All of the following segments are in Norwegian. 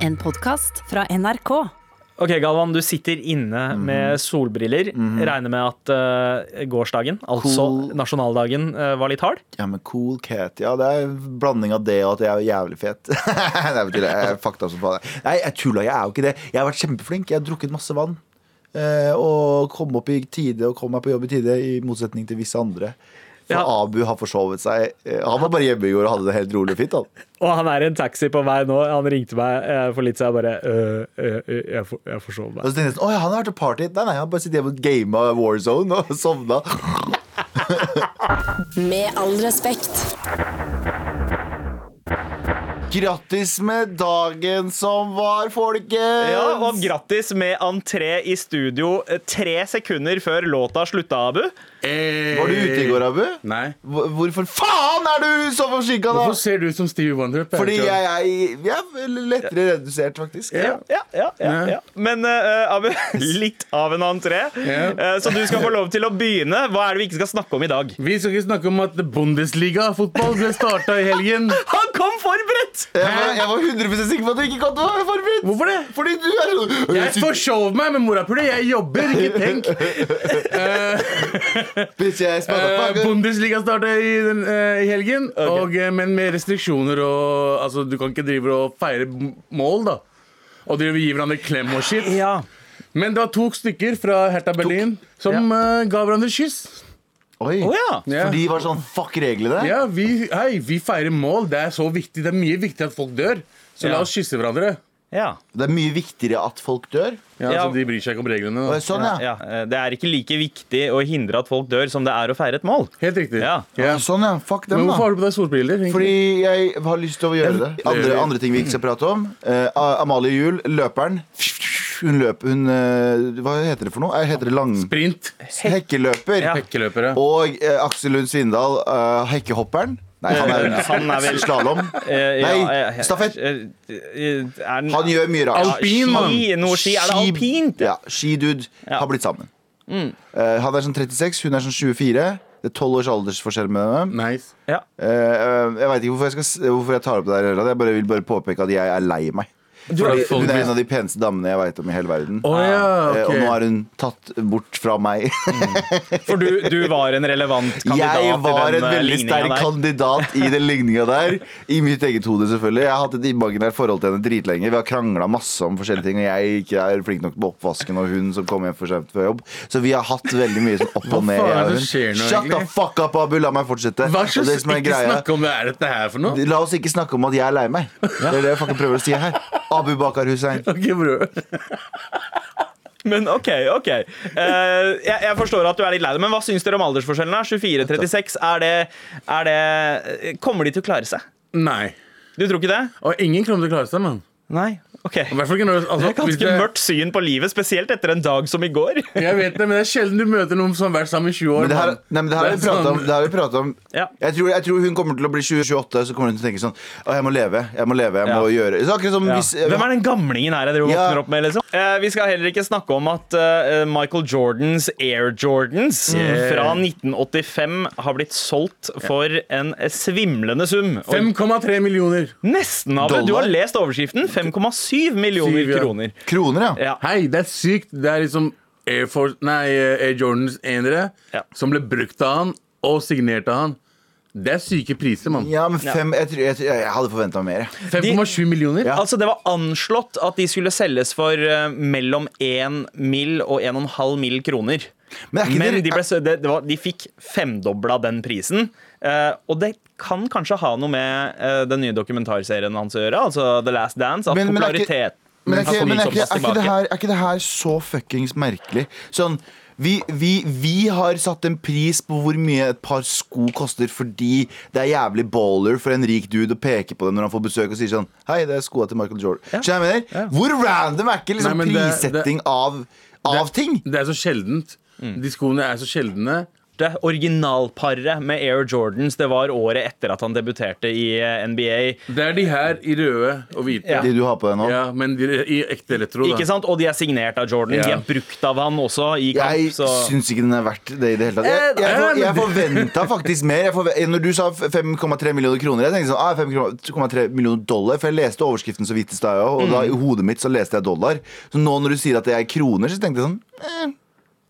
En podkast fra NRK. Ok, Galvan, du sitter inne Mhm. med solbriller. Regner med at uh, gårsdagen, altså Cool. nasjonaldagen, uh, var litt hard? Ja, men cool cat. Ja, det er en blanding av det og at jeg er jævlig fet. Nei, betyr det. Jeg er fakta som faen. Nei, jeg tuller. Jeg er jo ikke det. Jeg har vært kjempeflink. Jeg har drukket masse vann. Uh, og kom opp i tide og kom meg på jobb i tide, i motsetning til visse andre. For Ja. Abu har forsovet seg. Eh, Han var bare hjemme i går og hadde det helt rolig og fint. Han. Og han er i en taxi på vei nå. Han ringte meg eh, for litt siden. Jeg bare øh, øh, øh, Jeg, for, jeg forsov Og så tenkte jeg sånn, Å ja, han har vært og party. Nei, nei, han bare sitter hjemme og gama Warzone og sovna. Med all respekt. Grattis med dagen som var, folkens! Ja, og grattis med entré i studio eh, tre sekunder før låta slutta, Abu. Var du ute i går, Abu? Nei. Hvorfor faen er du så forsinka, da? Hvorfor ser du ut som Stevie Wonder? Fordi jeg, jeg jeg er lettere redusert, faktisk. Ja, ja, ja, ja. Men uh, Abu, litt av en entré. Ja. Eh, så du skal få lov til å begynne. Hva er det vi ikke skal snakke om i dag? Vi skal ikke snakke om at Bundesliga-fotball ble starta i helgen. Forberedt! Jeg var, jeg var 100% sikker på at du ikke kom til å være forberedt. Hvorfor det? Fordi du er sånn Jeg forsov meg med morapuler. Jeg jobber, ikke tenk. Eh, motherfucker. Bundesliga starta i, den, eh, i helgen, og, uh, men med restriksjoner og Altså, du kan ikke drive og feire mål, da. Og de gi hverandre klem og shit. Ja. Men det var to stykker fra Hertha Berlin som eh, ga hverandre kyss. Oi. Oh, ja. Ja. For de var sånn fuck reglene. Ja, vi, hei, vi feirer mål. Det er så viktig. Det er mye viktigere at folk dør. Så Ja. la oss kysse hverandre. ja. Det er mye viktigere at folk dør. Ja, Ja. Så de bryr seg ikke om reglene. Da. sånn, ja. ja. Det er ikke like viktig å hindre at folk dør som det er å feire et mål. Helt riktig. Ja. Ja. Sånn, ja. Fuck Men hvorfor har du på deg solbriller? Fordi jeg har lyst til å gjøre det. Andre, andre ting vi ikke skal prate om. Uh, Amalie Juel, løperen. Hun løper Hun eh, Hva heter det for noe? Eh, Heter det lang... Sprint. Hekkeløper. Ja. Hekkeløpere. Og eh, Aksel Lund Svindal, eh, hekkehopperen. Nei, han er, Han er vel- slalåm. Eh, ja, Nei, eh, stafett. eh, eh, Er den, Han gjør mye rart. Alpin, mann. ski, noe ski. Er det Ski- alpint? Ja, Skidude Ja. har blitt sammen. Eh, han er sånn 36, hun er sånn 24. Det er 12 års aldersforskjell med dem. Nice. Ja. Eh, eh, jeg veit ikke hvorfor jeg, skal, s- hvorfor jeg tar opp det her. Jeg bare vil bare påpeke at jeg er lei meg. Du, folk Hun er en av de peneste damene jeg veit om i hele verden. Oh, ja, okay. Og nå er hun tatt bort fra meg. for du, du var en relevant kandidat Jeg var en eh, veldig sterk kandidat i den ligninga der. I mitt eget hode, selvfølgelig. Jeg har hatt et imaginært forhold til henne dritlenge. Vi har krangla masse om forskjellige ting, og jeg ikke er flink nok på oppvasken, og hun som kom hjem for sent fra jobb. Så vi har hatt veldig mye sånn opp og ned. faen er Shut the fuck up, Abu! La meg fortsette. Hva slags det som er ikke greia- snakke om hva er dette her for noe. La oss ikke snakke om at jeg er lei meg. Det er det jeg faktisk prøver å si her. Abu Bakar Hussein. Ok, bro. Men OK, OK. Eh, jeg, jeg forstår at du er litt lei deg, men hva syns dere om aldersforskjellen? 24-36, er det, er det Kommer de til å klare seg? Nei. Du tror ikke det? Og ingen kommer til å klare seg, mann. Nei? OK. I hvert fall ikke når altså, Det er ganske ganske mørkt syn på livet, spesielt etter en dag som i går. Jeg vet det, men det er sjelden du møter noen som har vært sammen i 20 år. Men det her, nei, men det her har vi Det pratet om, sånn- det her har vi pratet om. Ja. Jeg, tror, jeg tror hun kommer til å bli 20-28, så kommer hun til å tenke sånn Å, jeg må leve. Jeg må leve, jeg må gjøre så akkurat som Ja. hvis, Hvem er den gamlingen her jeg driver Ja. våkner opp med? liksom? Eh, vi skal heller ikke snakke om at uh, Michael Jordans Air Jordans fra 1985 har blitt solgt for en svimlende sum. 5,3 millioner. nesten, Abu. Du har lest overskriften. 5,7 millioner Syv, ja. kroner. Kroner, ja. Ja. Hei, det er sykt. Det er liksom Air, Force, nei, Air Jordans enere Ja. som ble brukt av han og signert av han. Det er syke priser, mann. Ja, men fem Jeg, jeg, jeg hadde forventa mer. 5,7 millioner? Ja. Altså, Det var anslått at de skulle selges for uh, mellom 1 mill. og 1,5 mill. kroner. Men er ikke Men det- de, ble, det, det var, de fikk femdobla den prisen. Eh, og det kan kanskje ha noe med eh, den nye dokumentarserien hans å gjøre. Altså The Last Dance. At Men- men er ikke- popularitet Men er ikke, men er ikke, er ikke, det, her, er ikke det her så fuckings merkelig? Sånn vi, vi, vi har satt en pris på hvor mye et par sko koster fordi det er jævlig baller for en rik dude å peke på det når han får besøk og sier sånn Hei, det er skoa til Michael Jordan. Skjønner jeg mener? Hvor random er ikke liksom Nei, prissetting det- prissetting av, av ting? Det er så sjeldent. De skoene er så sjeldne første originalparet med Air Jordans, det var året etter at han debuterte i eh, NBA. Det er de her i røde og hvite. Ja. De du har på deg nå. Ja, men de i ekte elektro. Da. Ikke sant? Og de er signert av Jordan. Ja. De er brukt av han også i kamp. Jeg så. syns ikke den er verdt det i det hele tatt. Jeg, jeg, jeg, jeg forventa faktisk mer. Når du sa 5,3 millioner kroner, jeg tenkte sånn ah, 5,3 millioner dollar. For jeg leste overskriften så vidt i stad, og da i hodet mitt så leste jeg dollar. Så nå når du sier at det er kroner, så tenkte jeg sånn eh,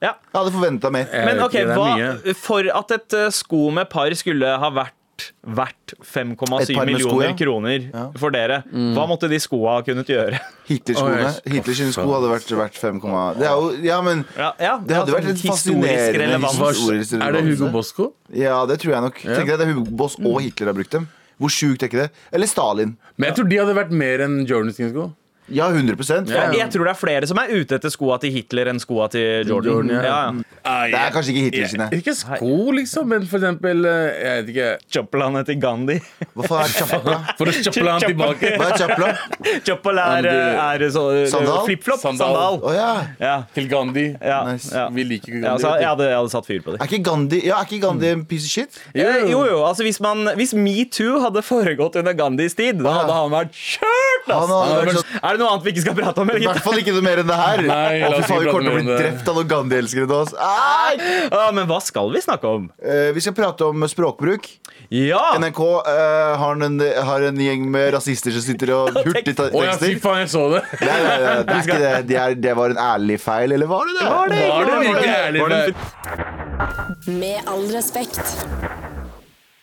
Ja. Jeg hadde forventa mer. Men ok, ikke, hva, for at et eh, sko med par skulle ha vært verdt 5,7 Et sko, millioner ja. kroner for dere, hva måtte de skoa ha kunnet gjøre? Hitler-skoene. Hitler sko hadde vært verdt 5, det er jo Ja, men Ja, ja, Det hadde ja, vært litt et historisk fascinerende relevans. historisk Er det Hugo Boss-sko? Ja, det tror jeg nok. Tenker jeg det er Hugo Boss og Hitler har brukt dem. Hvor sjukt er ikke det? Eller Stalin. Men jeg tror de hadde vært mer enn Jordan sine sko. Ja, 100 Ja. Jeg tror det er flere som er ute etter skoa til Hitler enn skoa til Jordan. Jordan, ja. ja. Det er kanskje ikke Hitler sine. Ikke sko, liksom, men for eksempel eh, Jeg vet ikke Choppeland til Gandhi. Hvorfor er chapla? For å choppele han tilbake. Hva er chapla? Choppel er, er så, Sandal? flip-flop. Sandal. Sandal. Oh, ja. Ja. Til Gandhi. Ja, Nice. ja. Vi liker ikke Gandhi. så vet jeg, hadde, jeg hadde satt fyr på det. Er ikke Gandhi, ja, er ikke Gandhi en piece of shit? Jo, Jo, jo, altså Hvis, man, hvis metoo hadde foregått under Gandhis tid, da hadde han vært kjørt! Han ass. hadde vært sånn- Er det noe annet vi ikke skal prate om? I Eller? hvert fall ikke noe mer enn det her. Nei, Å, la fy oss faen, vi ikke kommer til å mer om det. drept av noen Gandhi-elskere til oss. Ah, men hva skal vi snakke om? Eh, vi skal prate om språkbruk. Ja! NRK eh, har, en, har en gjeng med rasister som sitter og hurtigtekster. Å ja, fy faen, jeg så det. Nei, nei, nei, det, er ikke det. Det, er, det var en ærlig feil, eller var det det? Var det? Var det virkelig ærlig? Var det- Med all respekt.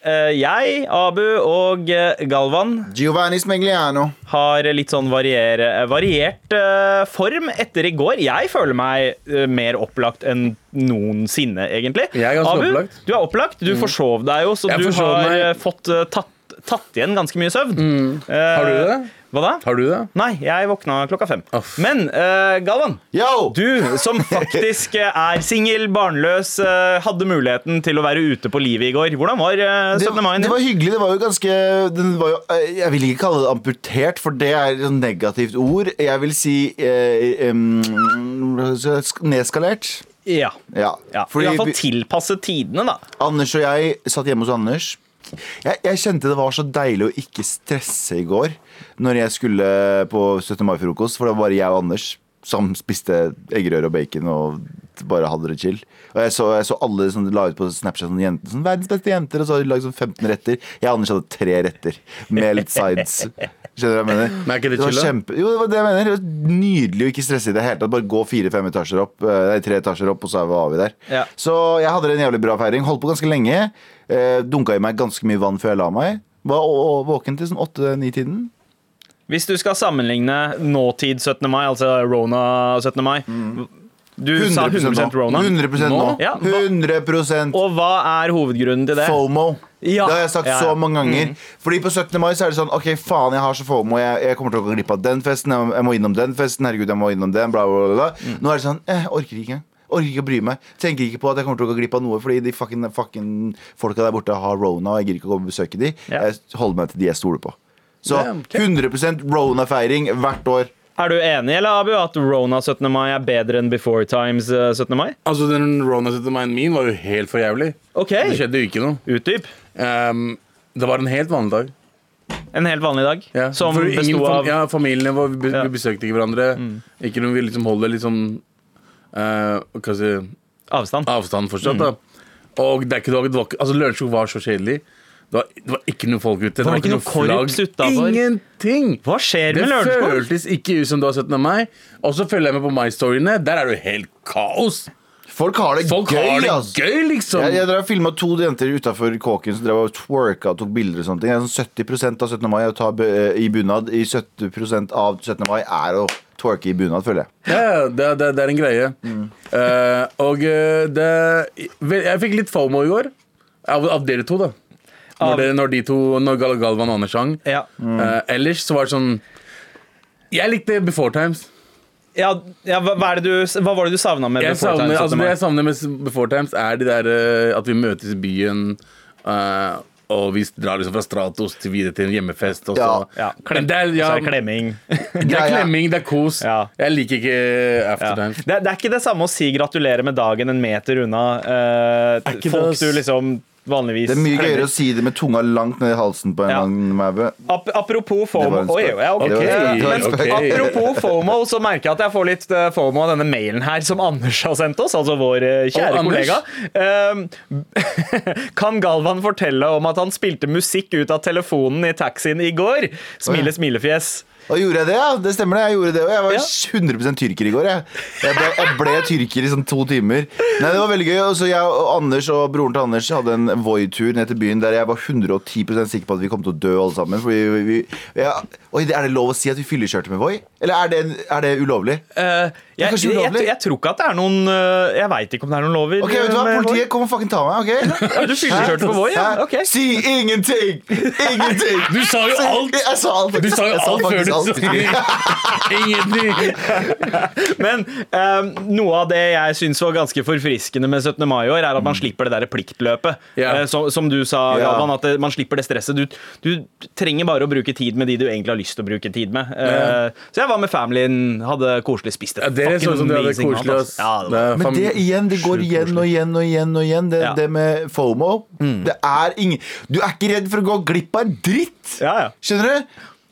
Eh, jeg, Abu og eh, Galvan Giovanni Smegliano. har litt sånn varier, variert eh, form etter i går. Jeg føler meg mer opplagt enn noensinne, egentlig. Jeg er ganske Abu, opplagt. du er opplagt. Du forsov deg jo, så Jeg du har meg. fått tatt, tatt igjen ganske mye søvn. Eh, Har du det? Hva da? Har du det? Nei, jeg våkna klokka fem. Aff. Men uh, Galvan, Yo! du som faktisk eh, er singel, barnløs, uh, hadde muligheten til å være ute på livet i går. Hvordan var uh, 17. mai? det var hyggelig. Det var jo ganske var jo, Jeg vil ikke kalle det amputert, for det er et negativt ord. Jeg vil si em, nedskalert. Ja. Ja. ja. Fordi I hvert fall tilpasse tilpasset tidene, da. Anders og jeg satt hjemme hos Anders. Jeg, jeg kjente det var så deilig å ikke stresse i går når jeg skulle på 17. mai-frokost, for det var bare jeg og Anders som spiste eggerøre og bacon og bare hadde det chill. Og jeg så, jeg så alle som la ut på Snapchat sånne jenter, sånn, verdens beste jenter, og så hadde de lagd sånn 15 retter. Jeg og Anders hadde tre retter med litt sides. Skjønner du hva jeg mener? Men er ikke det var chill, kjempe, jo, det var det jeg mener. Det var nydelig å ikke stresse i det hele tatt. Bare gå fire-fem etasjer opp, eh, nei, tre etasjer opp, og så var vi der. Ja. Så jeg hadde en jævlig bra feiring. Holdt på ganske lenge. Eh, dunka i meg ganske mye vann før jeg la meg. Var våken til sånn åtte-ni-tiden. Hvis du skal sammenligne nåtid 17. mai, altså Rona 17. mai Du sa 100 Rona. 100% nå. Ja, 100 Og hva er hovedgrunnen til det? FOMO. Ja. Det har jeg sagt Ja, så mange ganger. Fordi på 17. mai så er det sånn OK, faen, jeg har så FOMO. Jeg, jeg kommer til å gå glipp av den festen. Jeg, må innom den festen. Herregud, jeg må innom den. Bla, bla, bla, bla. Mm. Nå er det sånn eh, Jeg orker ikke. Orker ikke å bry meg. Tenker ikke på at jeg kommer til å gå glipp av noe fordi de fucking, fucking folka der borte har rona, og jeg gidder ikke å gå og besøke de. Ja. Jeg holder meg til de jeg stoler på. Så 100% rona-feiring hvert år. Er du enig eller Abu, at Rona 17. mai er bedre enn Before Times eh, 17. mai? Altså, den Rona 17. mai min var jo helt for jævlig. Okay. Det skjedde jo ikke noe. utdyp. Um, det var en helt vanlig dag. En helt vanlig dag Ja, som besto av ja, Familiene vår, vi, be- Ja. vi besøkte ikke hverandre. Ikke noe vi liksom holder liksom eh, Hva si avstand. avstand fortsatt. da Og det er ikke det var, Altså Lørenskog var så kjedelig. Det var, det var ikke noe folk ute. Var det ikke noe korps utenfor? Ingenting! Hva skjer Det med Lørenskog? føltes ikke ut som det var 17. mai. Og så følger jeg med på My-storyene. Der er det jo helt kaos. Folk har det Folk gøy, har det altså. gøy, liksom. Jeg, jeg drev og filma to jenter utafor kåken som drev og twerka og tok bilder. og sånne ting er sånn 70% av 17. mai å ta eh, i bunad. I 70% av 17. mai er å twerke i bunad, føler jeg. Ja, det, det, det er en greie. Eh, og eh, det Jeg fikk litt FOMO i går. Av, av dere to, da. Når, det, når de to Når Gal Galvan og Anders sang. Ja. Eh, ellers så var det sånn Jeg likte Before Times. Ja, ja, hva, hva, er det du, hva var det du savna med Jeg Before savner, Times altså, det jeg savner med Before Times, er de der, eh, at vi møtes i byen. Uh, og vi drar liksom fra Stratos til videre til en hjemmefest. Og så. Ja. Ja, klem, det er, ja, så er det klemming. det er klemming, det er kos. Ja. Jeg liker ikke Ja. aftertimes. Det, det er ikke det samme å si gratulerer med dagen en meter unna uh, folk det, du liksom vanligvis Det er mye gøyere å si det med tunga langt ned i halsen på en Ja. Ap apropos FOMO Oi, ja, ok. Det var en spøk. Det var en Men spøk. Apropos FOMO, så merker jeg at jeg får litt eh, FOMO av denne mailen her som Anders har sendt oss, altså vår eh, kjære oh, kollega. Um, kan Galvan fortelle om at han spilte musikk ut av telefonen i taxien i går? Smile, smilefjes. Og gjorde jeg det? ja? Det stemmer det. Jeg gjorde det Og Jeg var Ja. 100 tyrker i går. Jeg, jeg, ble, jeg ble tyrker i sånn to timer. Nei, Det var veldig gøy. Og så jeg og Anders og broren til Anders hadde en Voi-tur ned til byen der jeg var 110% sikker på at vi kom til å dø alle sammen. Fordi vi, vi, ja. Oi, Er det lov å si at vi fyllekjørte med Voi? Eller er det, er det ulovlig? Uh, jeg, jeg, ulovlig? jeg tror ikke at det er noen eh, Jeg veit ikke om det er noen lover. Ok, vet du hva? Politiet, kom og fucking ta meg. ok? Ja, Du fyllekjørte med Voi, ja? Ok. Si ingenting! Ingenting! Du sa jo alt! Jeg sa alt. Du sa jo alt før du alt. ingenting. Men um, noe av det jeg syns var ganske forfriskende med 17. mai i år, er at man slipper det der pliktløpet. Yeah. Eh, som, som du sa, Ja. Galvan, at det, man slipper det stresset. Du, du trenger bare å bruke tid med de du egentlig har lyst til å bruke tid med. Eh, Så jeg var med familien, hadde koselig, spist et Ja, dere så som hadde koselig. ass. Ja, det var- Men det igjen, det går igjen og igjen og igjen. og igjen Det, Ja. det med FOMO. Det er ingen Du er ikke redd for å gå glipp av en dritt! ja, ja. Skjønner du?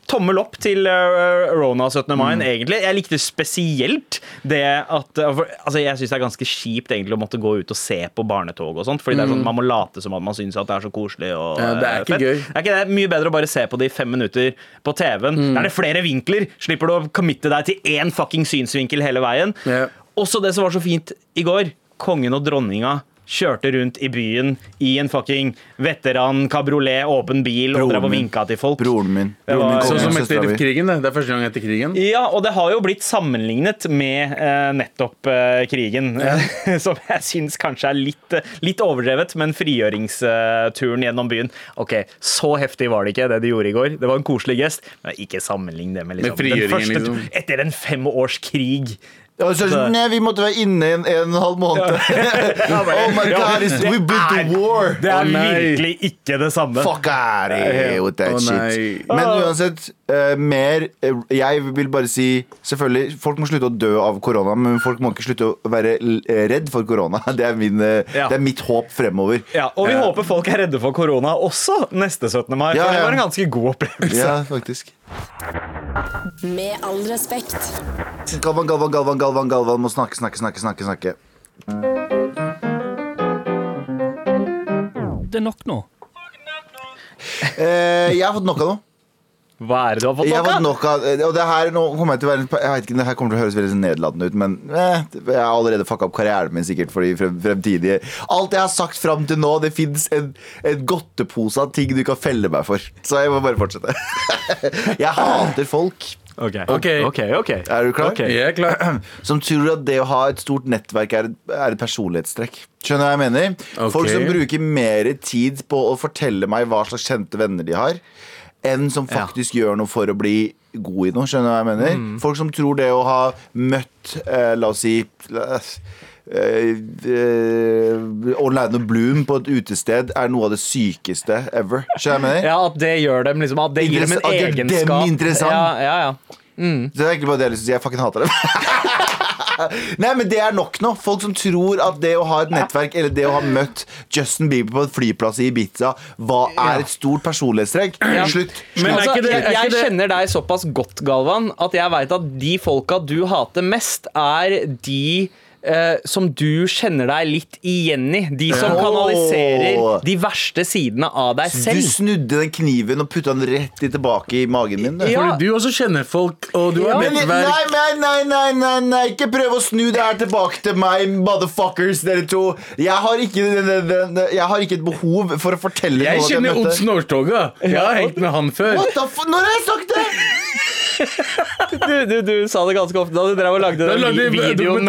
Tommel opp til uh, Rona 17. mai, Mm. egentlig. Jeg likte spesielt det at for, Altså, jeg syns det er ganske kjipt egentlig å måtte gå ut og se på barnetog og sånt. Fordi det er sånn, man må late som at man syns at det er så koselig og Mm. Ja, det er uh, ikke fett. gøy. Det er ikke det mye bedre å bare se på det i fem minutter på TV-en. Mm. Der er det flere vinkler. Slipper du å committe deg til én fucking synsvinkel hele veien. Ja. Også det som var så fint i går. Kongen og dronninga kjørte rundt i byen i en fucking veteran kabriolet, åpen bil, og drev og vinka til folk. Broren min. Broren min Sånn som etter krigen. Det Det er første gang etter krigen. Ja, og det har jo blitt sammenlignet med eh, nettopp eh, krigen. som jeg syns kanskje er litt, litt overdrevet, men frigjøringsturen gjennom byen Ok, så heftig var det ikke, det de gjorde i går. Det var en koselig gest, men ikke sammenlign det med, liksom, Med den første liksom. Etter en fem Og så, Så- nei, vi måtte være inne en, en og en halv måned. oh my god, it's, we we've been er- war! Det er virkelig ikke det samme. Fuck out with that shit. Men uansett, uh, mer uh, Jeg vil bare si Selvfølgelig, folk må slutte å dø av korona, men folk må ikke slutte å være eh, redd for korona. Det er, min, eh, Ja. det er mitt håp fremover. Ja, og vi håper folk er redde for korona også neste 17. mai. Ja, For det var en ganske god opplevelse. Ja, faktisk. Med all respekt. Galvan, Galvan, Galvan, Galvan, Galvan må snakke, snakke, snakke. snakke, snakke. Det er nok nå. Eh, jeg har fått nok av noe. Hva er det du har fått Jeg har fått nok av Og det her, nå kommer jeg til å være Jeg vet ikke, det her kommer til å høres veldig nedlatende ut, men eh, jeg har allerede fucka opp karrieren min sikkert for de frem, fremtidige Alt jeg har sagt fram til nå, det fins en, en godtepose av ting du kan felle meg for. Så jeg må bare fortsette. Jeg hater folk Okay. Okay. ok, ok. Er du klar? Jeg er klar. som tror at det å ha et stort nettverk er et, er et personlighetstrekk. Skjønner hva jeg mener? Folk som bruker mer tid på å fortelle meg hva slags kjente venner de har, enn som faktisk gjør noe for å bli god i noe. Skjønner du hva jeg mener? Mm. Folk som tror det å ha møtt, eh, la oss si eh, Uh, Orlando Bloom på et utested er noe av det sykeste ever. Skjønner jeg? Ja, at det gjør dem liksom At det gir dem en egenskap. dem interessant. Ja, ja, ja. Det er egentlig bare det jeg har lyst til å si. Jeg fucking hater dem. Nei, men det er nok nå. Folk som tror at det å ha et nettverk eller det å ha møtt Justin Bieber på en flyplass i Ibiza, hva er et stort personlighetstrekk? Slutt. Men er altså, ikke det- jeg, er ikke jeg kjenner deg såpass godt, Galvan, at jeg veit at de folka du hater mest, er de eh, som du kjenner deg litt igjen i. De som Åh. kanaliserer de verste sidene av deg selv. Du snudde den kniven og putta den rett tilbake i magen min. du. Ja. Fordi du også kjenner folk, og du har Men, nei, nettverk. nei, nei, nei, nei, nei, ikke prøv å snu det her tilbake til meg, motherfuckers, dere to. Jeg har ikke, jeg har ikke et behov for å fortelle Jeg noe. Jeg kjenner Odd Snortoga. Jeg har hengt med han før. What the f... Når har jeg sagt det? Du, du, du sa det ganske ofte da du drev og lagde den lagde videoen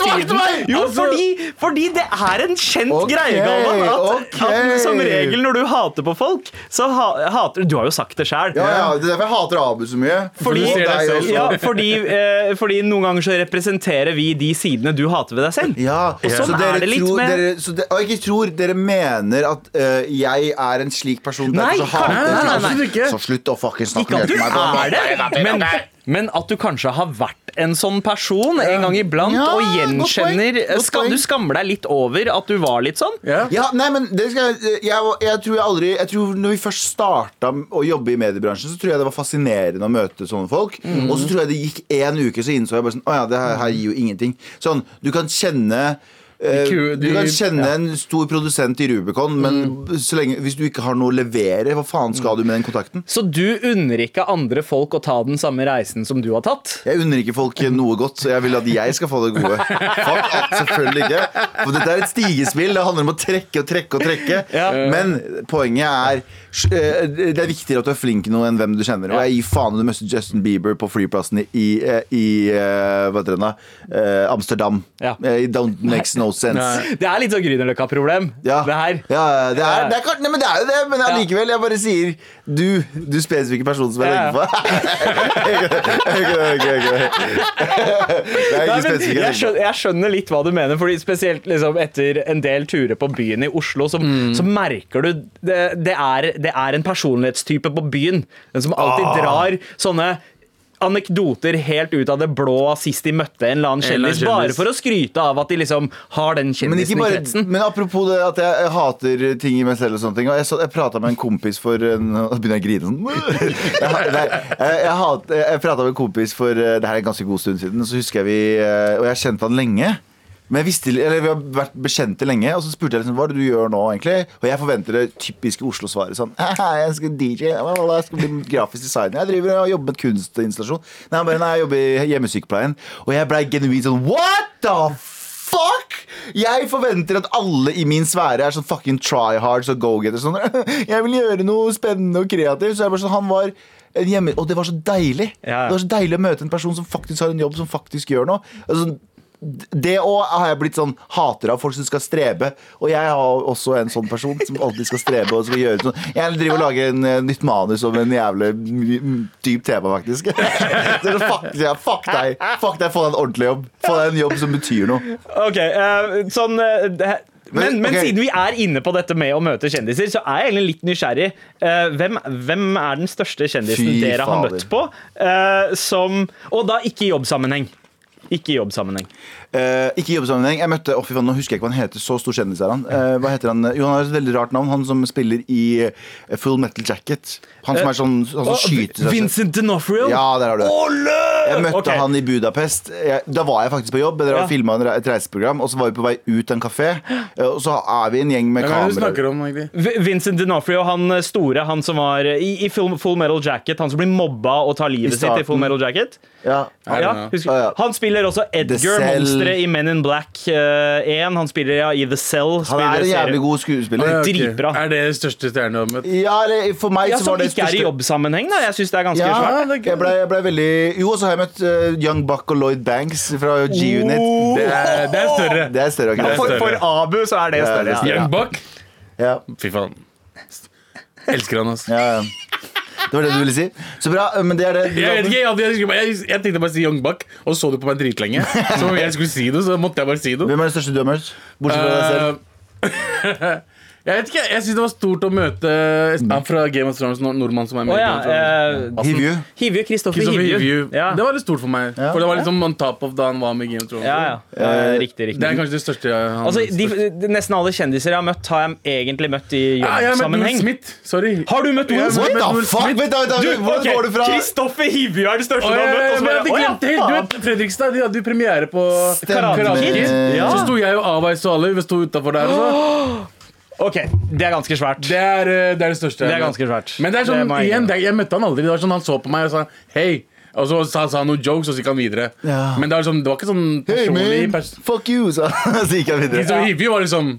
tiden. Jo, Altså- fordi, fordi det er en kjent okay, greie, Galvan. At, okay. at som regel når du hater på folk, så ha, hater Du har jo sagt det sjøl. Ja, ja, Det er derfor jeg hater Abu så mye. Fordi, Og deg deg også. ja, fordi, eh, fordi noen ganger så representerer vi de sidene du hater ved deg selv. Ja, sånn så dere er det litt tror, med- dere, så de, Og ikke tror dere mener at uh, jeg er en slik person Nei, så hater nei, jeg nei, nei, sånn. nei. Så slutt å fucking snakke ned til på. er det, men, men at du kanskje har vært en sånn person en gang iblant Ja, og godt gjenkjenner poeng, godt Skal poeng. du skammer deg litt over at du var litt sånn? Ja. Ja, nei, men det skal jeg, jeg, jeg tror jeg aldri Jeg tror når vi først starta å jobbe i mediebransjen, så tror jeg det var fascinerende å møte sånne folk. Mm. Og så tror jeg det gikk én uke, så innså jeg bare sånn Å ja, det her, her gir jo ingenting. Sånn, du kan kjenne eh, du de- kan kjenne en stor produsent i Rubicon, men Mm. så lenge, hvis du ikke har noe å levere, hva faen skal du med den kontakten? Så du unner ikke andre folk å ta den samme reisen som du har tatt? Jeg unner ikke folk noe godt, så jeg vil at jeg skal få det gode. Fuck at, selvfølgelig ikke. For dette er et stigespill. Det handler om å trekke og trekke og trekke. Ja. Men poenget er eh, Det er viktigere at du er flink noe enn hvem du kjenner. Og jeg gir faen i du møter Justin Bieber på flyplassen i, i, i eh, hva heter det? Eh, Amsterdam. Ja. Eh, It don't makes no sense. Nei. Det er litt sånn Grünerløkka-problem, Ja. det her. Ja, det er, det er, nei, men det er jo det, men allikevel. Jeg bare sier du, du spesifikke personen som jeg Ja, legger på. Skjønner, jeg skjønner litt hva du mener, Fordi spesielt liksom etter en del turer på byen i Oslo, så, Mm. så merker du det, det, er, det er en personlighetstype på byen. Den som alltid Ah. drar sånne anekdoter helt ut av det blå sist de møtte en eller annen En kjendis, bare for å skryte av at de liksom har den kjendisen bare, i kretsen. men apropos det at jeg, jeg hater ting i meg selv og sånne ting. Og jeg, så, jeg prata med en kompis for en, Nå begynner jeg å grine sånn. Jeg, nei, jeg, hat- jeg prata med en kompis for eh, Det her er en ganske god stund siden. Så husker jeg vi eh, Og jeg har kjent han lenge. Men jeg visste, eller Vi har vært bekjente lenge, og så spurte jeg liksom, hva er det du gjør nå. egentlig? Og jeg forventer det typiske Oslo-svaret. sånn, Jeg skal DJ, jeg skal bli grafisk designer. Jeg driver og jobber med kunstinstallasjon. Nei, han bare, nei, jeg jobber i hjemmesykepleien. Og jeg blei genuint sånn What the fuck?! Jeg forventer at alle i min sfære er sånn fucking try hard og go-getters. Sånn, jeg vil gjøre noe spennende og kreativt. Så jeg bare sånn, han var en hjemme, Og det var så deilig. Ja. Det var så deilig å møte en person som faktisk har en jobb, som faktisk gjør noe. Altså, det òg har jeg blitt sånn hater av folk som skal strebe. Og jeg har også en sånn person som alltid skal strebe og skal gjøre sånn. Jeg driver og lager en eh, nytt manus om en jævlig dyp tema, faktisk. Så fuck, ja, fuck deg. Fuck deg, Få deg en ordentlig jobb. Få deg en jobb som betyr noe. Ok, uh, sånn uh, men, Men, men siden vi er inne på dette med å møte kjendiser, så er jeg egentlig litt nysgjerrig. Uh, hvem, hvem er den største kjendisen Fy dere har fader. møtt på? Uh, som, og da ikke i jobbsammenheng. Ikke i jobbsammenheng. Eh, ikke i jobbsammenheng. Jeg møtte, oh, fy faen, Nå husker jeg ikke hva han heter. Så stor kjendis er han. Eh, hva heter han? Jo, han har et veldig rart navn. Han som spiller i eh, Full Metal Jacket. Han som er sånn Han som skyter seg selv. Vincent D'Onofrio? Ja, der har du det. Jeg møtte okay. han i Budapest. Jeg, da var jeg faktisk på jobb. Dere Ja. filma et reiseprogram, og så var vi på vei ut til en kafé. eh, Og så er vi en gjeng med er kameraer. Vincent D'Onofrio, han eh, store, han som var eh, i, i Full, Full Metal Jacket, han som blir mobba og tar livet sitt i Full. Metal Jacket. Ja. Ja, husker. Ah, ja. Han spiller også Edgar, monsteret i Men in Black uh, 1. Han spiller ja, i The Cell. Han er en jævlig god skuespiller. Ja, okay. Dritbra. Er det største stjerne du har møtt? Ja, eller for meg Ja, så Som var det ikke er i jobbsammenheng, da. Jeg syns det er ganske Ja, svært. jeg ble, jeg ble veldig Jo, og så har jeg møtt uh, Young Buck og Lloyd Banks fra G-Unit. Oh! Det det er større. Det er større. okay. Det er For, større. for Abu så er det Ja, større. det er Ja. større. Young Buck. Ja, Fy faen. Elsker han, altså. ja, ja. Det var det du ville si? Så bra. Men det er det. Jeg vet ikke, jeg, jeg, jeg, jeg tenkte bare å si Young Buck, og så du på meg dritlenge. Så om jeg skulle si det, så måtte jeg bare si det. Hvem er det største du har møtt? Bortsett fra deg selv. Eh, jeg vet ikke, jeg syns det var stort å møte han fra Game of Thrones, nordmann som er med Oh, ja. Game of Thrones. eh, Hivju. Hivju. Kristoffer Hivju. Hivju. Ja. Det var litt stort for meg. Ja. For det var liksom on top of da han var med i Game of Thrones. Ja, ja. Eh, riktig, riktig. Det er kanskje det største jeg han Altså, de, de, nesten alle kjendiser jeg har møtt, har jeg egentlig møtt i har jobbsammenheng. Har du møtt Will Smith? What møtt the fuck? Smith. Vent, da, vent, da, Du, Hvordan ok, går du fra Kristoffer Hivju er det største du har møtt. og så bare, jeg ja, helt. Du vet, Fredrikstad de hadde jo premiere på Karate Kid. Kid. Ja. Så sto jeg og Avais og alle vi sto utafor der. Og så. Ok, det er ganske svært. Det er, eh, det er det største. Det er ganske svært. Men det er sånn, Det igjen, det, jeg møtte han aldri. Det var sånn Han så på meg og sa hei. Og så sa, han noen jokes, og så gikk han videre. Ja. Men det var, sånn, det var ikke sånn Hey personlig man, pers fuck you, sa så gikk han videre. Så Hivju var liksom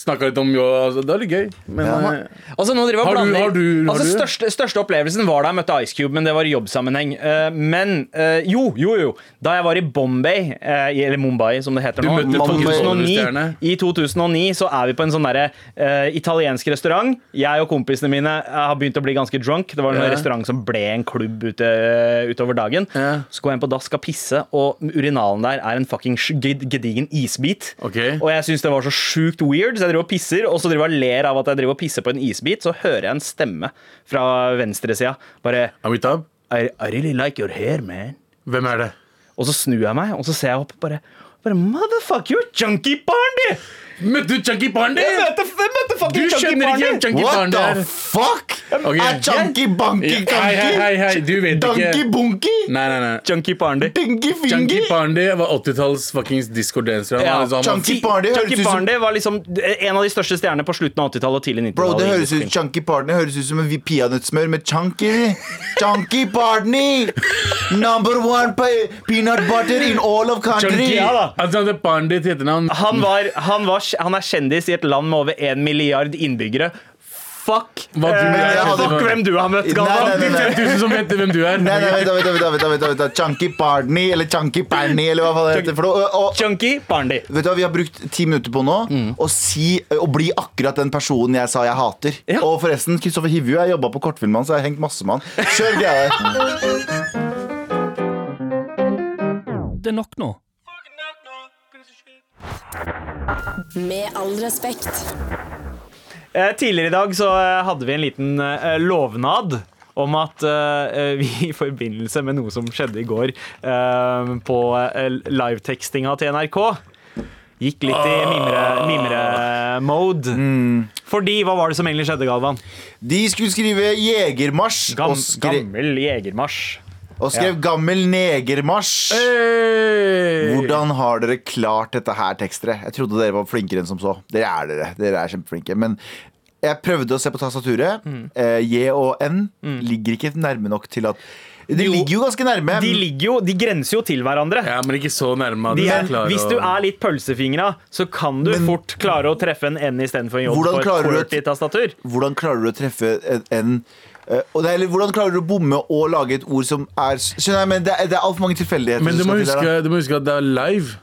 Snakka litt om jo, altså, Det er litt gøy. Men Ja. eh, Altså, nå driver jeg Har du- har du- har altså, største, største opplevelsen var da jeg møtte Ice Cube, men det var i jobbsammenheng. Uh, men uh, jo, jo, jo. Da jeg var i Bombay, uh, eller Mumbai som det heter Du nå, møtte 2009, i 2009 så er vi på en sånn derre italiensk restaurant. Jeg og kompisene mine har begynt å bli ganske drunk. Det var en yeah. restaurant som ble en klubb ute, utover dagen. Yeah. Så går jeg inn på dass, skal pisse, og urinalen der er en fucking gedigen isbit. Okay. Og jeg syns det var så sjukt weird, så jeg driver og pisser, og så driver jeg og ler av at jeg driver og pisser på en isbit, så hører jeg en stemme fra venstresida. Bare I, I really like your hair, man. hvem er det? Og så snur jeg meg, og så ser jeg opp bare bare, Motherfuck, you're Junkie Barney! Møtte du Chunky Barney? Jeg møtte, jeg møtte Du Chunky skjønner ikke hvem Chunky What the fuck? Okay. Er chunky bunky Hei, hei, hei, hei, du vet Donkey ikke. bunky? Nei, nei, nei. Chunky Barney. Dinky Chunky fingy? Var 80-talls fuckings disco-dancer. Ja, liksom- Chunky høres Chunky Barney var liksom en av de største stjernene på slutten av 80-tallet og tidlig 90-tallet. Bro, det høres ut. Chunky Barney høres ut som en peanøttsmør med chunky Chunky Barney Number one pe peanut butter in all of country Chunky, Ja da. Altså, det er til etternavn. Han, var, han, var, han er kjendis i et land med over en milliard innbyggere. Fuck, Hva du eh, jeg, kjendis fuck hvem du har møtt, Galvan. nei. 5000 som vet hvem du er. Nei, nei, vent, vent, vent, vent, vent, vent. Chunky Barney Eller Chunky Barney Eller hva faen det heter for noe og, og, Chunky Barney. Vet du hva, Vi har brukt ti minutter på nå å, si, å bli akkurat den personen jeg sa jeg hater. Ja. Og forresten, Kristoffer Hivju, jeg jobba på kortfilmen hans, så jeg har hengt masse med han. Kjør greia der. Det er nok nå. Med all respekt. Eh, tidligere i dag så eh, hadde vi en liten eh, lovnad om at uh, vi i forbindelse med noe som skjedde i går uh, på uh, livetekstinga til NRK Gikk litt i mimre- mimre-mode. Fordi, hva var det som egentlig skjedde, Galvan? De skulle skrive jegermarsj Gam, skre, gammel jegermarsj. Og skrev gammel negermarsj. Hey! Hvordan har dere klart dette her, tekstere? Jeg trodde dere var flinkere enn som så. Dere er dere. Dere er kjempeflinke. Men jeg prøvde å se på tastaturet. Eh, J og N ligger ikke nærme nok til at De Jo. ligger jo ganske nærme. De, ligger jo, de grenser jo til hverandre. Ja, men ikke så nærme. at De er, hvis du er litt pølsefingra, så kan du Men- fort klare å treffe en N istedenfor en J Hvordan på et klarer du. Hvordan klarer du å treffe en, en og det er, eller hvordan klarer du å bomme og lage et ord som er Skjønner jeg, men Det er, det er altfor mange tilfeldigheter. Men du må, til huske, du må huske at det er live.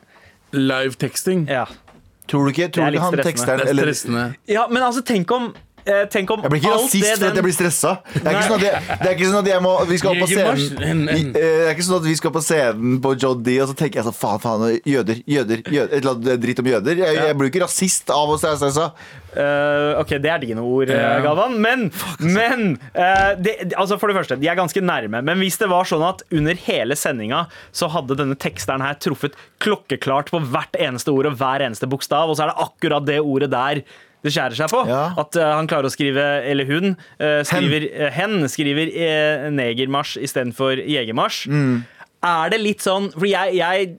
Live-teksting. Ja. Tror du ikke, tror Det er litt han stressende. teksteren Det er stressende. ja, men altså, tenk om eh, Tenk om Jeg blir ikke rasist fordi for at jeg blir stressa. Det er ikke sånn jeg, det er ikke sånn at jeg må Vi skal opp på scenen eh, Det er ikke sånn at vi skal på scenen på John D, og så tenker jeg sånn faen, faen, jøder, jøder, jøder Et eller annet dritt om jøder. Jeg, jeg blir ikke rasist av å være stressa. Eh, ok, det er dine ord, yeah. Galvan. Men, men uh, det, altså For det første, de er ganske nærme. Men hvis det var sånn at under hele sendinga så hadde denne teksteren her truffet klokkeklart på hvert eneste ord og hver eneste bokstav, og så er det akkurat det ordet der det skjærer seg på. Ja. At eh, han klarer å skrive, eller hun, uh, skriver hen, hen, skriver uh, negermarsj istedenfor jegermarsj. Mm. Er det litt sånn For jeg, jeg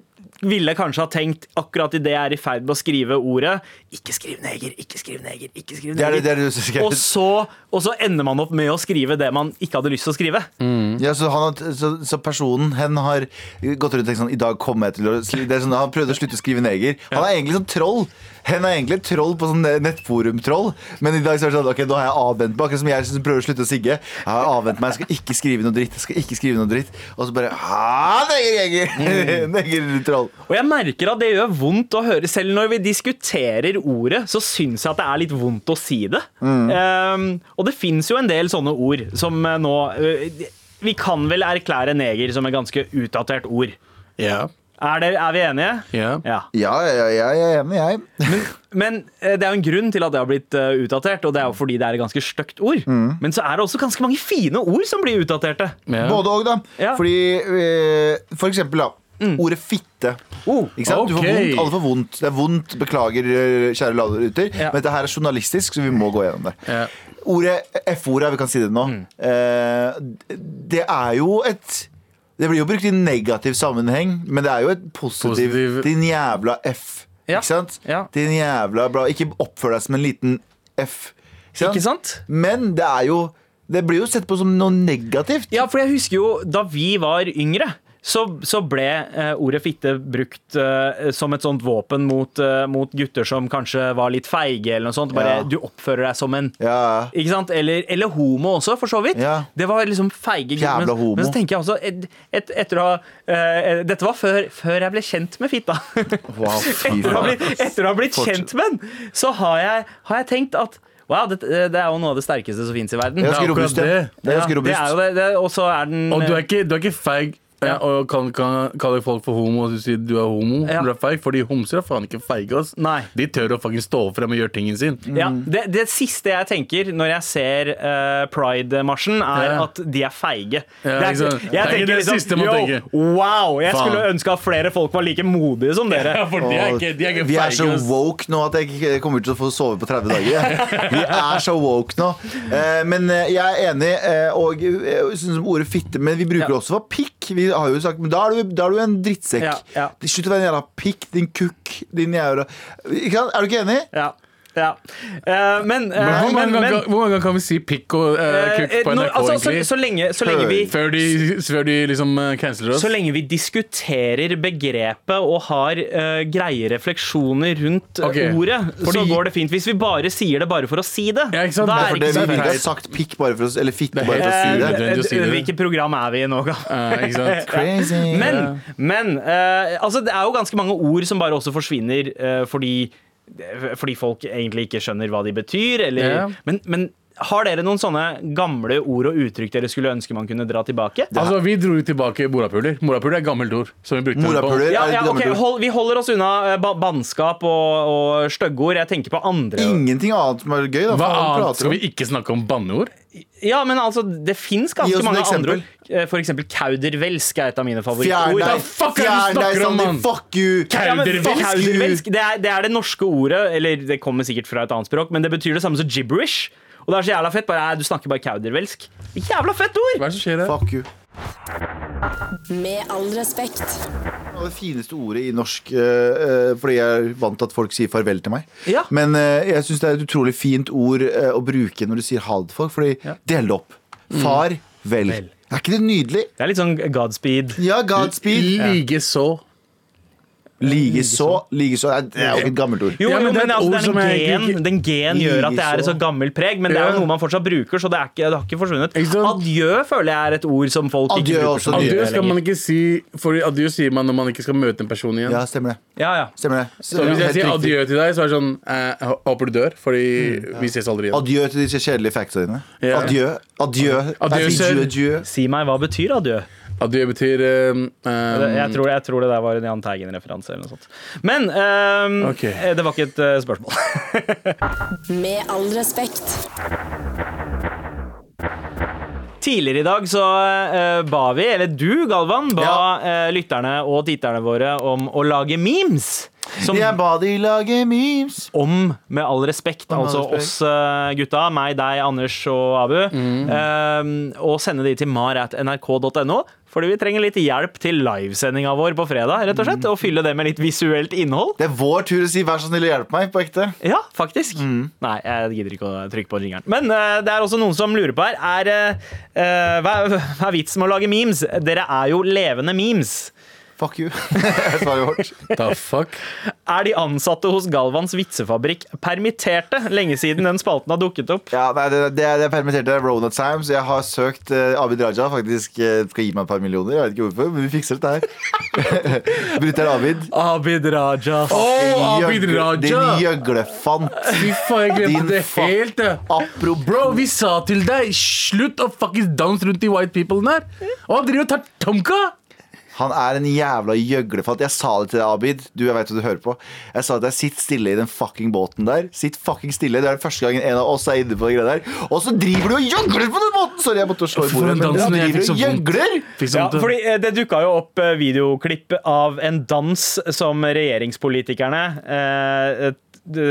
ville kanskje ha tenkt akkurat idet jeg er i ferd med å skrive ordet Ikke skriv neger, ikke skriv neger, ikke skriv er neger. det, er det du og, så, og så ender man opp med å skrive det man ikke hadde lyst til å skrive. Ja, så, han, så, så personen, hen, har gått rundt og tenkt sånn I dag kommer jeg til å det er sånn, Han prøvde å slutte å skrive neger. Han er egentlig sånn troll. Hen er egentlig troll på sånn nettforum-troll. Men i dag så er det sånn Ok, nå har jeg avvent meg. Akkurat som jeg som prøver å slutte å sigge. Jeg har avvent meg, jeg skal ikke skrive noe dritt. Jeg skal ikke skrive noe dritt Og så bare Ha, neger, neger! Neger-troll. Og jeg merker at det gjør vondt å høre. Selv når vi diskuterer ordet, så syns jeg at det er litt vondt å si det. Um, og det fins jo en del sånne ord som eh, nå uh, Vi kan vel erklære neger som et ganske utdatert ord. Ja. Er, det, er vi enige? Ja. Ja. Ja, ja, ja, jeg er enig, jeg. Men men, det er jo en grunn til at det har blitt eh, utdatert, og det er jo fordi det er et ganske stygt ord. Men så er det også ganske mange fine ord som blir utdaterte. Ja. Både og, da. Ja. Fordi eh, For eksempel, da. Ordet fitte. Oh, Ikke sant? Du får vondt, alle får vondt. Det er vondt. Beklager, eh, kjære laderuter. Ja. Men dette her er journalistisk, så vi må gå gjennom det. Ja. Ordet F-ordet, vi kan si det nå. Mm. Eh, det er jo et Det blir jo brukt i negativ sammenheng, men det er jo et positiv, Positiv. Din jævla F. Ja. Ikke sant? Din jævla bra. Ikke oppfør deg som en liten F. Ikke sant? Men det er jo Det blir jo sett på som noe negativt. Ja, for jeg husker jo da vi var yngre. Så, så ble eh, ordet fitte brukt eh, som et sånt våpen mot, eh, mot gutter som kanskje var litt feige eller noe sånt. Bare Ja. du oppfører deg som en Ja. ikke sant? Eller, eller homo også, for så vidt. Ja. Det var liksom feige gutter. Jævla Men, homo. men så tenker jeg også et, et, etter å ha eh, Dette var før, før jeg ble kjent med fitta. Wow, etter, å blitt, etter å ha blitt kjent med den, så har jeg, har jeg tenkt at Wow, det, det er jo noe av det sterkeste som fins i verden. Det er ganske robust, det. Er er det, det, og så er den Og du er ikke, du er ikke feig Ja. ja. og kan, kan kalle folk for homo og du sier du er homo. Ja. Du er feig, Fordi homser er faen ikke feige. ass. Nei. De tør å faktisk stå frem og gjøre tingen sin. Ja, det, det siste jeg tenker når jeg ser uh, Pride-marsjen, er Ja. at de er feige. Ja, det er, ikke jeg Det er tenker det liksom, siste man yo, tenker. Wow! Jeg Faen. skulle ønske at flere folk var like modige som dere. for de er ikke, de er ikke Vi er så woke nå at jeg ikke kommer til å få sove på 30 dager. Vi er så woke nå. Uh, Men eh, jeg er enig, uh, og jeg synes ordet fitte Men vi bruker Ja. også for pikk. Vi har jo sagt, men da er du, da er du en drittsekk. Ja, ja. Slutt å være en jævla pikk, din kukk, din jævla? Er du ikke enig? Ja. Ja. Uh, men, uh, Men hvor, mange ganger, gang kan vi si pikk og uh, kukk eh, på NRK, altså, så, egentlig? så, lenge, så, lenge vi, Før de, før de liksom canceler oss? så lenge vi diskuterer begrepet og har greie refleksjoner rundt okay. ordet, ordet, så går det fint. Hvis vi bare sier det bare for å si det, Ja, ikke sant? da er det det, ikke så sagt pikk bare for å, eller fitte er bare for å si det. å si det. Hvilket program er vi i nå, da? Eh, ikke sant? Crazy. Men, men eh, altså, det er jo ganske mange ord som bare også forsvinner fordi, fordi folk egentlig ikke skjønner hva de betyr. Eller, Ja. men, men har dere noen sånne gamle ord og uttrykk dere skulle ønske man kunne dra tilbake? Altså, Vi dro jo tilbake morapuler. Morapuler er gammelt ord. Som vi brukte Morapuler Ja, ja, et ok, gammelt ord. hold, Vi holder oss unna eh, ba bannskap og, og styggeord. Jeg tenker på andre. Ingenting annet som er gøy. Da. Hva annet skal vi ikke snakke om banneord? Ja, men altså, Det fins ganske mange eksempel. andre ord. Eh, For eksempel kaudervelsk er et av mine favorittord. er fjern deg, mann? Fuck you! Ja, Kaudervelsk? kaudervelsk, det, er, det er det norske ordet, eller det kommer sikkert fra et annet språk, men det betyr det samme som gibberish. Og det er så jævla fett. Bare, du snakker bare kaudervelsk. Jævla fett ord! Hva er det som skjer her? Fuck you. Med all respekt. Det fineste ordet i norsk, eh, eh, fordi jeg er vant til at folk sier farvel til meg. Ja. Men eh, jeg syns det er et utrolig fint ord å bruke når du sier ha det til folk, fordi del det opp. Far, vel. Vel. Er ikke det nydelig? Det er litt sånn Godspeed. Ja, Godspeed. Likeså. Likeså. Likeså. Det er- Det er jo ikke et gammelt ord. Jo, jo, men det men altså, ord det som en jeg gen, ikke- den gen gjør at det er et så gammelt preg, men det er jo noe man fortsatt bruker, så det, er ikke, det har ikke forsvunnet. Adjø føler jeg er et ord som folk Adjø ikke er bruker. Adjø skal man ikke si For adjø sier man når man ikke skal møte en person igjen. Ja, stemmer det. Ja, ja. Stemmer det. Så hvis jeg sier adjø til deg, så er det sånn eh, Håper du dør, fordi vi ses aldri igjen. Adjø til disse kjedelige factsa dine. Ja. Adjø. Adjø. Adjø, Adjø, adjø. Si meg, hva betyr adjø? Adjø betyr um, eh, Jeg tror, jeg tror det der var en Jahn Teigen-referanse eller noe sånt. Men um, Ok. eh, det var ikke et eh, spørsmål. Med all respekt. Tidligere i dag så uh, ba vi, eller du Galvan, ba eh, lytterne og titterne våre om å lage memes. Som Jeg ba de lage memes. om, med all respekt, Med all altså respekt. oss eh, gutta, meg, deg, Anders og Abu, Mm. eh, og sende de til mar.nrk.no. Fordi vi trenger litt hjelp til livesendinga vår på fredag, rett og slett. Mm. Og fylle det med litt visuelt innhold. Det er vår tur å si 'vær så snill å hjelpe meg' på ekte. Ja, faktisk. Mm. Nei, jeg gidder ikke å trykke på jingeren. Men uh, det er også noen som lurer på her. Er, eh, eh, hva, er- hva er vitsen med å lage memes? Dere er jo levende memes. Fuck you. Svaret vårt. The fuck? Er de ansatte hos Galvans vitsefabrikk permitterte lenge siden den spalten har dukket opp? Ja, nei, det, det, er- det er permitterte Rona Times. Jeg har søkt uh, Abid Raja. Faktisk uh, skal gi meg et par millioner. Jeg vet ikke hvorfor, men vi fikser dette her. Brutter'n Abid. Abid Raja. Oh, Abid Raja! Din gjøglefant. Fy faen, jeg glemte det helt. Apro Bro, vi sa til deg slutt å fuckings danse rundt de white people der. Og han driver og tar tomka! Han er en jævla gjøglefant. Jeg sa det til deg, Abid. Du, jeg vet hva du hører på. Jeg sa til deg, sitt stille i den fucking båten der. Sitt fucking stille. Det er den første gangen en av oss er inne på det greia der. Og så driver du og gjøgler på den måten! Sorry, jeg måtte slå i bordet. den Men dansen, jeg driver og vondt. gjøgler! Ja, sånn fordi eh, Det dukka jo opp eh, videoklipp av en dans som regjeringspolitikerne eh,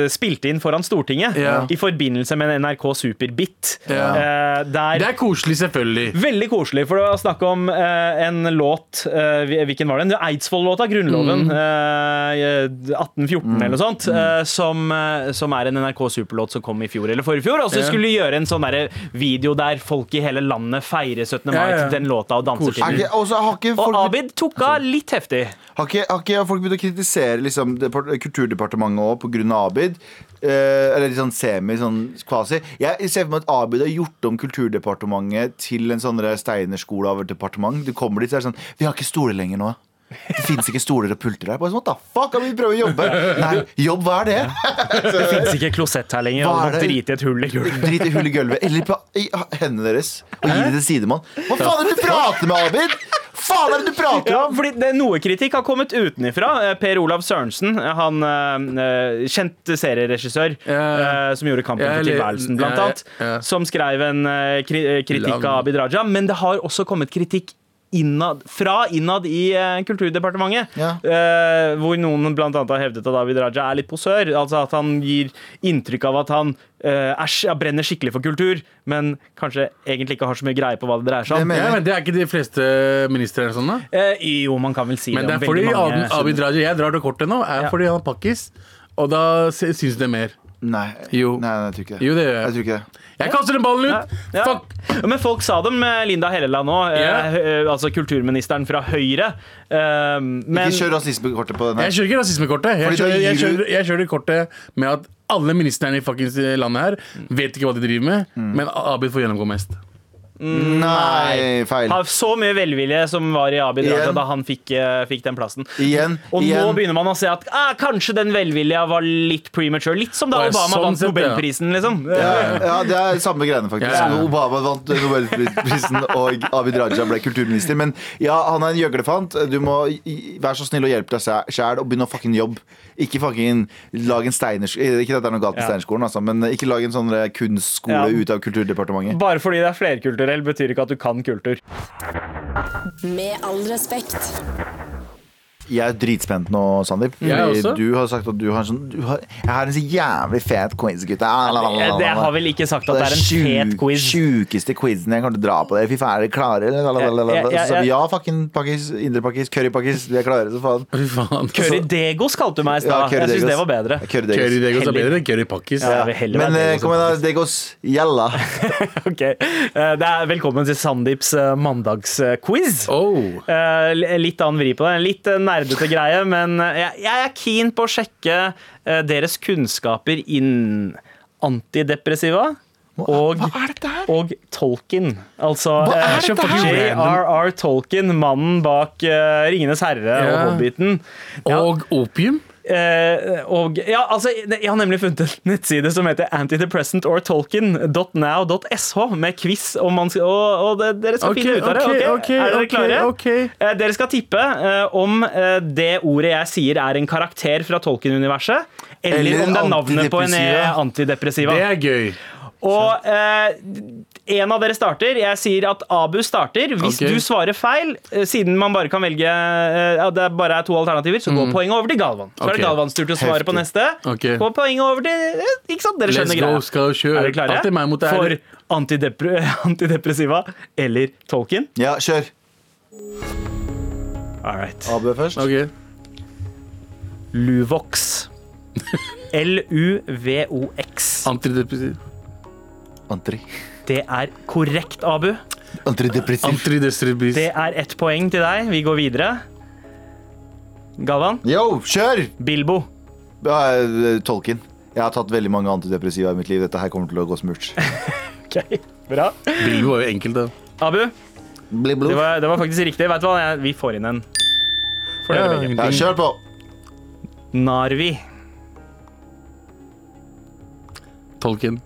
spilte inn foran Stortinget Ja. i forbindelse med en NRK Superbit. Ja. Eh, der Det er koselig, selvfølgelig. Veldig koselig, for det var snakk om eh, en låt eh, Hvilken var den? Det Eidsvoll-låta, Grunnloven, Mm. eh, 1814 eller noe sånt. eh, som, som er en NRK Superlåt som kom i fjor eller forrige fjor. Og så skulle de gjøre en sånn der video der folk i hele landet feirer 17. mai til den låta og danser Er til den. Og Abid tok av litt heftig. Har ikke, har ikke folk begynt å kritisere liksom, depart- Kulturdepartementet òg pga. Abid? Eh, eller litt sånn semi, sånn kvasi. Jeg ser for meg at Abid har gjort om Kulturdepartementet til en sånn Steinerskole av et departement. Du kommer dit, så er det sånn Vi har ikke stoler lenger nå. Det fins ikke stoler og pulter her. Bare sånn, What the fuck, kan vi prøve å jobbe? Nei, jobb, hva er det? Det fins ikke klosett her lenger. Og? Drit i et hull i gulvet. Drit i hull i gulvet. Eller på i hendene deres. Og gi det til sidemann. Hva faen er det du prater med, Abid? Faen er det du prater Ja, fordi det, Noe kritikk har kommet utenifra. Eh, Per Olav Sørensen, han eh, kjent serieregissør Ja. eh, som gjorde Kampen Ja, for tilværelsen, blant ja, annet, ja. som skrev en eh, kri eh, kritikk Lang. av Abid Raja. Men det har også kommet kritikk innad, fra innad i eh, Kulturdepartementet. Ja. eh, hvor noen annet har hevdet at Abid Raja er litt posør. Altså at han gir inntrykk av at han eh, er, ja, brenner skikkelig for kultur, men kanskje egentlig ikke har så mye greie på hva det dreier seg om. Ja, men Det er ikke de fleste ministre sånn, da? Eh, jo, man kan vel si Men det det er fordi mange. Abid Raja Jeg drar det kortet nå, er Ja. fordi han er pakkis. Og da sy- syns det mer. Nei, Jo. nei, nei, jeg tror ikke det. Jo, det gjør Jeg jeg. tror ikke det. Jeg kaster den ballen ut! ja. Fuck! Men folk sa det med Linda Helleland òg, Ja. altså kulturministeren fra Høyre. Eh, men Ikke kjør rasismekortet på den her. Jeg kjører ikke rasismekortet. Jeg kjører, jeg, kjører, jeg kjører kortet med at alle ministrene i landet her vet ikke hva de driver med, Mm. men Abid får gjennomgå mest. Nei, feil. har så mye velvilje som var i Abid Raja da han fikk, eh, fikk den plassen. Igjen. Og nå begynner man å se at ah, kanskje den velvilja var litt premature. Litt som da Obama sånn vant. Nobelprisen, liksom. Ja, ja, det er samme greiene, faktisk. Ja, ja. Obama vant Nobelprisen, og Abid Raja ble kulturminister. Men ja, han er en gjøglefant. Du må være så snill og hjelpe deg sjæl og begynne å fucking jobbe. Ikke fucking lag en steinerskole Ikke at det er noe galt med Ja. Steinerskolen, altså, men ikke lag en sånn eh, kunstskole Ja. ut av Kulturdepartementet. Bare fordi det er flerkulturell, betyr ikke at du kan kultur. Med all respekt. Jeg er dritspent nå, Sandeep. Fordi. Du har sagt at du har en sånn du har, Jeg har en så jævlig fet quiz, gutta. Det, det har vel ikke sagt at det er en fet quiz. Sjukeste quizen jeg kommer til å dra på dere. Fy faen, er dere klare? eller? Lalalala. Så ja, fucking pakkis, indrepakkis, currypakkis. Vi er klare, så faen. Curry Degos kalte du meg i stad. Jeg syns det var bedre. Curry Degos. Curry Degos er bedre enn curry pakkis. Ja, Men eh, Degos kom igjen, da. Degos, gjella. Ok, Eh, det er Velkommen til Sandeeps eh, mandagsquiz. Oh. Eh, litt annen vri på det. Litt eh, nerdete greie, men eh, jeg, jeg er keen på å sjekke eh, deres kunnskaper innen antidepressiva. Og, og Tolkien. Altså er eh? J.R.R. Tolkien, mannen bak uh, 'Ringenes herre' og 'Hobbiten'. Ja, Og opium? Eh, og ja, altså, jeg har nemlig funnet en nettside som heter antidepressantortolken.now.sh, med quiz. Om man skal, og, og det, dere skal okay, finne ut av det. Okay? ok? ok, er dere klare? Eh, dere skal tippe eh, om eh, det ordet jeg sier, er en karakter fra Tolkien-universet. Eller, Eller om det er navnet på en eh, antidepressiva. antidepressiva. Det er gøy. Og eh, en av dere starter. Jeg sier at Abu starter. Hvis Ok. du svarer feil, eh, siden man bare kan velge eh, ja, Det bare er to alternativer, så går poenget over til Galvan. Så er Mm. Ok. det Galvans tur til å svare på Heftig. neste. Ok. Går poenget over til eh, Ikke sant? Dere Let's skjønner go, greia. skal kjøre. Er dere klare Alltid meg mot det her. for antidepre antidepressiva eller Tolkien? Ja, kjør. All right. AB først. Ok. Luvox. L-u-v-o-x. Antidepressiv. Antri. Det er korrekt, Abu. Antidepressiv. Antidepressiv. Det er ett poeng til deg. Vi går videre. Galvan. Yo, kjør! Bilbo. Eh, Tolkien. Jeg har tatt veldig mange antidepressiva i mitt liv. Dette her kommer til å gå smurt. Ok, Bra. Bilbo var jo enkelt, da. Abu, det var, det var faktisk riktig. Vet du hva? Vi får inn en. For dere begge. Ja, kjør på. Narvi. Tolkien.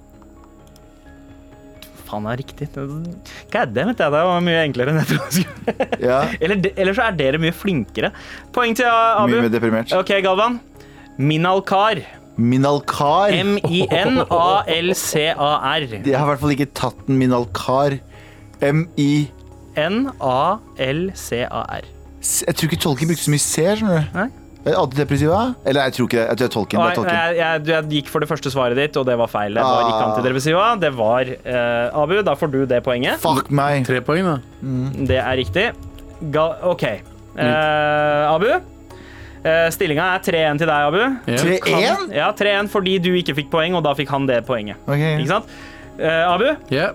Faen, er riktig. Kødder, mente jeg. det var mye enklere enn jeg trodde. Ja, Eller, eller så er dere mye flinkere. Poeng til Abu. Mye mer deprimert. OK, Galvan. Minalkar. Minalkar. M-i-n-a-l-c-a-r. Jeg har i hvert fall ikke tatt en Minalkar. M-i N-a-l-c-a-r. Jeg tror ikke tolken brukte så mye C. skjønner du Nei? Antidepressiva? Eller jeg tror ikke det. Jeg tror tolken. Nei, tolken. jeg, jeg, jeg gikk for det første svaret ditt, og det var feil. Det var ikke Ah. antidepressiva. Det var uh, Abu. Da får du det poenget. Fuck meg. Tre poeng, da. Det er riktig. Ga OK. Uh, Abu. Uh, Stillinga er 3-1 til deg, Abu. Yeah. 3-1? Ja, 3-1 fordi du ikke fikk poeng, og da fikk han det poenget. Ok. Ikke sant? Uh, Abu. Ja.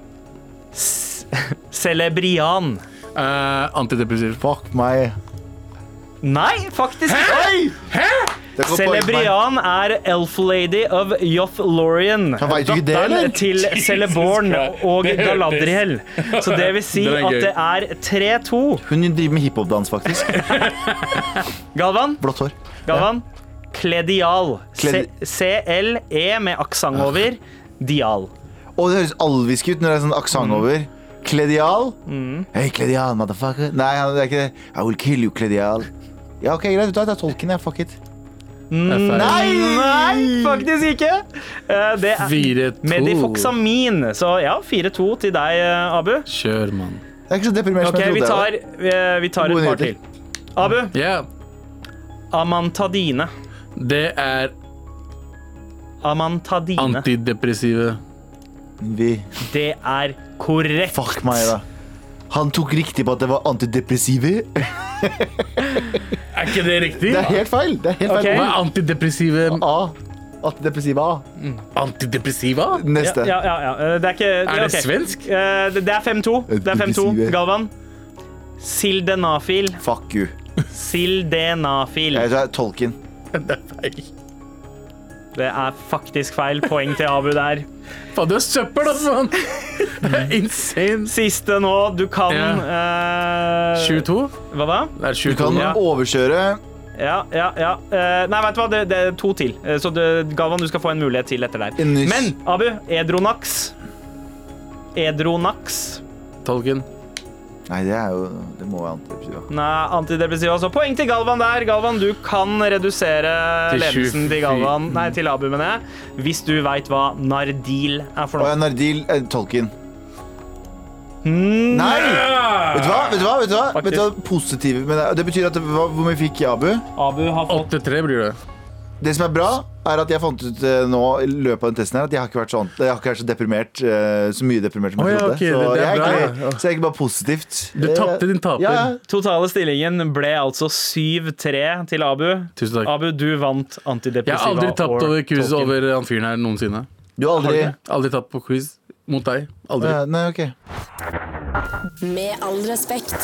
Celebrian. Uh, antidepressiv. Fuck meg. Nei, faktisk ikke. Det meg. Celebrian er Elf Lady of Jothlorian. Datteren det, til Celeborn og Galadriel. Så det vil si er at det er 3-2. Hun driver med hiphop-dans, faktisk. Galvan, Blått hår. Galvan. Kledial. C-L-E med aksent over. Dial. Og det høres alvisk ut når det er sånn aksent Mm. over. Kledial? Hei, Kledial, motherfucker. Nei, det er ikke det. I will kill you, Kledial. Ja, ok, greit. vet du hva, Det er tolken, jeg. Fuck it. Nei, nei, faktisk ikke. Eh, Det er 4-2. Medifoxamin. Så ja, 4-2 til deg, eh, Abu. Kjør, mann. Det er ikke så deprimert Ok, som jeg vi trodde. tar, jeg eh, vi tar Gode et par nyheter. til. Abu. Ja. Amantadine. Det er Amantadine. antidepressive. var. Vi Det er korrekt. Fuck meg, da. Han tok riktig på at det var antidepressive. Er ikke det riktig? Det er helt feil. Det er helt feil. Hva er antidepressive A. Antidepressiva A. Antidepressiva? Neste. Ja, ja, ja. Det er ikke Er det okay. svensk? Eh, Det det er 5-2. Det er 5-2. Galvan. Sildenafil. Fuck you. Sildenafil. Jeg tror det er tolken. Det er feil. Det er faktisk feil. Poeng til Abu der. Faen, du er søppel, altså! er Insane. Siste nå. Du kan eh, 22? Hva da? Det er Du kan Ja. overkjøre Ja, ja, ja. Eh, nei, vet du hva? Det, det er to til. Eh, så det, Galvan, du skal få en mulighet til etter der. Men Abu, Edronax. Edronax. Tolken. Nei, det er jo Det må være antidepressiva. Nei, antidepressiva. Så poeng til Galvan der. Galvan, du kan redusere Til ledelsen til Galvan. Nei, til Abu, mener jeg. Hvis du veit hva Nardil er for noe. Ja, Nardil er tolken. Mm, Nei! Vet du hva? Vet du hva? Vet du hva? Vet du hva? Positive med det. Det betyr at det, hva, Hvor mye fikk Abu? Abu har fått 8-3 blir det. Det som er bra, er at jeg fant ut eh, nå i løpet av den testen her at jeg har ikke vært, sånn, jeg har ikke vært så deprimert. eh, så mye deprimert som jeg trodde. Oh, ja, det er jeg er bra, ikke, ja. så jeg er ikke bare positivt. Du tapte din taper. Ja. Totale stillingen ble altså 7-3 til Abu. Tusen takk. Abu, du vant antidepressiva. Jeg har aldri tapt over quiz over han fyren her noensinne. Du har aldri Aldri tapt på quiz mot deg. Aldri. Nei, OK. Med all respekt.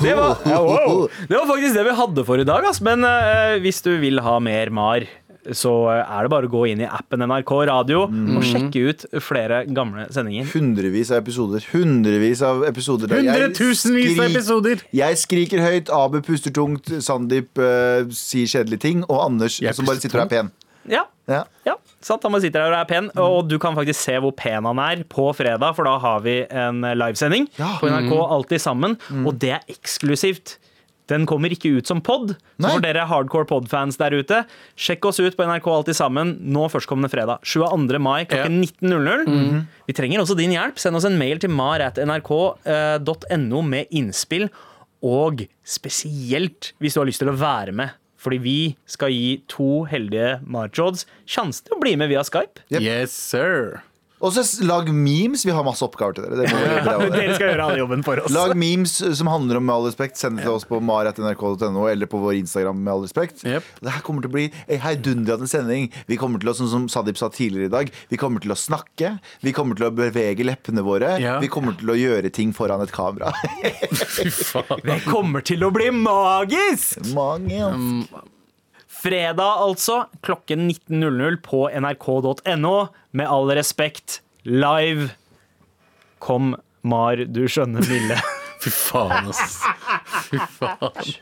Det var, ja, wow. det var faktisk det vi hadde for i dag. ass. Men uh, hvis du vil ha mer MAR, så eh, er det bare å gå inn i appen NRK Radio Mm. og sjekke ut flere gamle sendinger. Hundrevis av episoder. Hundrevis av episoder. Hundretusenvis av episoder! Jeg skriker høyt, Abu puster tungt, Sandeep uh, sier kjedelige ting, og Anders Jeg som bare sitter og er pen. Ja, Ja. ja, sant. Han bare sitter her og er pen, og du kan faktisk se hvor pen han er på fredag, for da har vi en livesending Ja. på NRK Alltid sammen, og det er eksklusivt. Den kommer ikke ut som pod. Så for dere hardcore pod-fans der ute, sjekk oss ut på NRK Alltid sammen nå førstkommende fredag. 22. mai klokken 19.00. Vi trenger også din hjelp. Send oss en mail til mar.nrk.no med innspill, og spesielt hvis du har lyst til å være med. Fordi vi skal gi to heldige Marjods sjansen til å bli med via Skype. Yep. Yes, sir. Og så lag memes. Vi har masse oppgaver til dere. Dere. Dere skal gjøre all jobben for oss. Lag memes som handler om Med all respekt. Send det til oss på mar.nrk.no eller på vår Instagram. Med all respekt Yep. Det her kommer til å bli en heidundrende sending. Vi kommer til å, sånn som Sadib sa tidligere i dag, vi kommer til å snakke. Vi kommer til å bevege leppene våre. Ja. Vi kommer til å gjøre ting foran et kamera. Fy faen. Det kommer til å bli magisk! Mange Fredag, altså, klokken 19.00 på nrk.no. Med all respekt, live. Kom, Mar, du skjønner milde. Fy faen, ass. Fy faen.